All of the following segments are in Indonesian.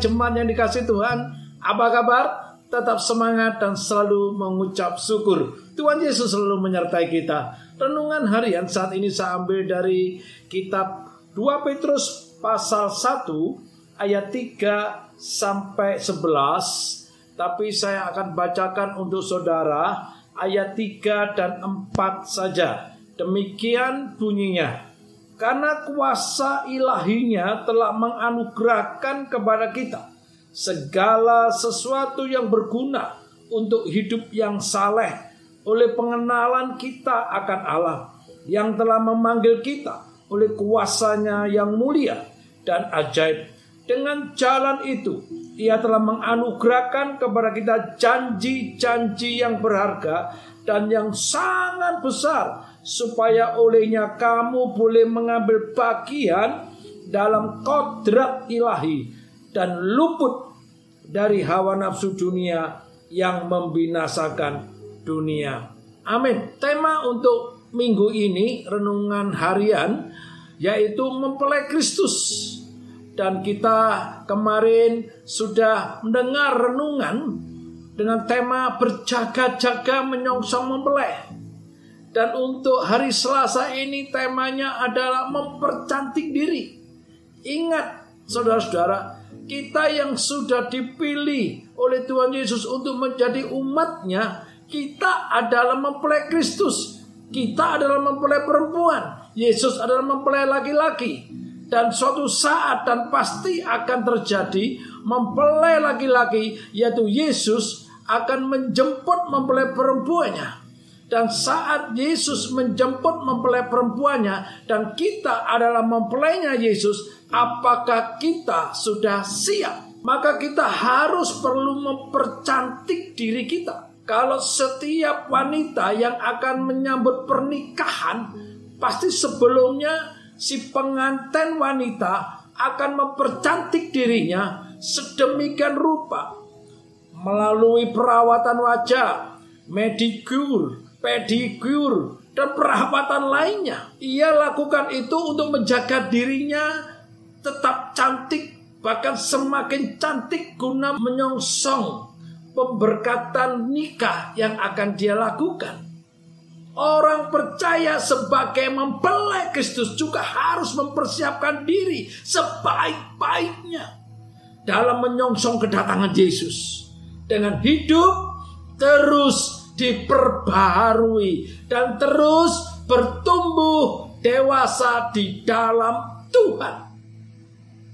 jemaat yang dikasih Tuhan, apa kabar? Tetap semangat dan selalu mengucap syukur. Tuhan Yesus selalu menyertai kita. Renungan harian saat ini saya ambil dari kitab 2 Petrus pasal 1 ayat 3 sampai 11. Tapi saya akan bacakan untuk saudara ayat 3 dan 4 saja. Demikian bunyinya. Karena kuasa ilahinya telah menganugerahkan kepada kita segala sesuatu yang berguna untuk hidup yang saleh oleh pengenalan kita akan Allah yang telah memanggil kita oleh kuasanya yang mulia dan ajaib. Dengan jalan itu, ia telah menganugerahkan kepada kita janji-janji yang berharga dan yang sangat besar supaya olehnya kamu boleh mengambil bagian dalam kodrat ilahi dan luput dari hawa nafsu dunia yang membinasakan dunia. Amin. Tema untuk minggu ini renungan harian yaitu mempelai Kristus. Dan kita kemarin sudah mendengar renungan dengan tema berjaga-jaga menyongsong mempelai. Dan untuk hari Selasa ini temanya adalah mempercantik diri. Ingat saudara-saudara, kita yang sudah dipilih oleh Tuhan Yesus untuk menjadi umatnya, kita adalah mempelai Kristus. Kita adalah mempelai perempuan. Yesus adalah mempelai laki-laki. Dan suatu saat dan pasti akan terjadi mempelai laki-laki yaitu Yesus akan menjemput mempelai perempuannya. Dan saat Yesus menjemput mempelai perempuannya dan kita adalah mempelainya Yesus, apakah kita sudah siap? Maka kita harus perlu mempercantik diri kita. Kalau setiap wanita yang akan menyambut pernikahan, pasti sebelumnya si pengantin wanita akan mempercantik dirinya sedemikian rupa melalui perawatan wajah, medikur, pedikur, dan perawatan lainnya. Ia lakukan itu untuk menjaga dirinya tetap cantik, bahkan semakin cantik guna menyongsong pemberkatan nikah yang akan dia lakukan. Orang percaya sebagai mempelai Kristus juga harus mempersiapkan diri sebaik-baiknya dalam menyongsong kedatangan Yesus dengan hidup terus diperbaharui dan terus bertumbuh dewasa di dalam Tuhan.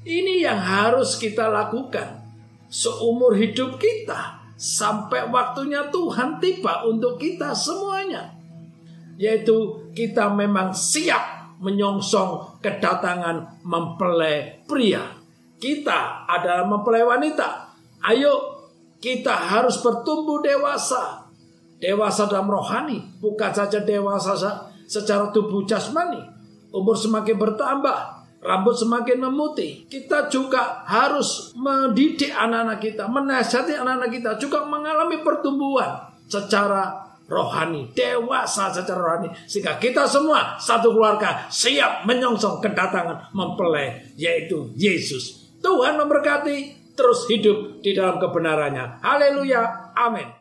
Ini yang harus kita lakukan seumur hidup kita sampai waktunya Tuhan tiba untuk kita semuanya. Yaitu kita memang siap menyongsong kedatangan mempelai pria. Kita adalah mempelai wanita. Ayo kita harus bertumbuh dewasa Dewasa dalam rohani, bukan saja dewasa secara tubuh jasmani. Umur semakin bertambah, rambut semakin memutih. Kita juga harus mendidik anak-anak kita, menasihati anak-anak kita juga mengalami pertumbuhan secara rohani, dewasa secara rohani. Sehingga kita semua satu keluarga siap menyongsong kedatangan mempelai yaitu Yesus. Tuhan memberkati terus hidup di dalam kebenarannya. Haleluya. Amin.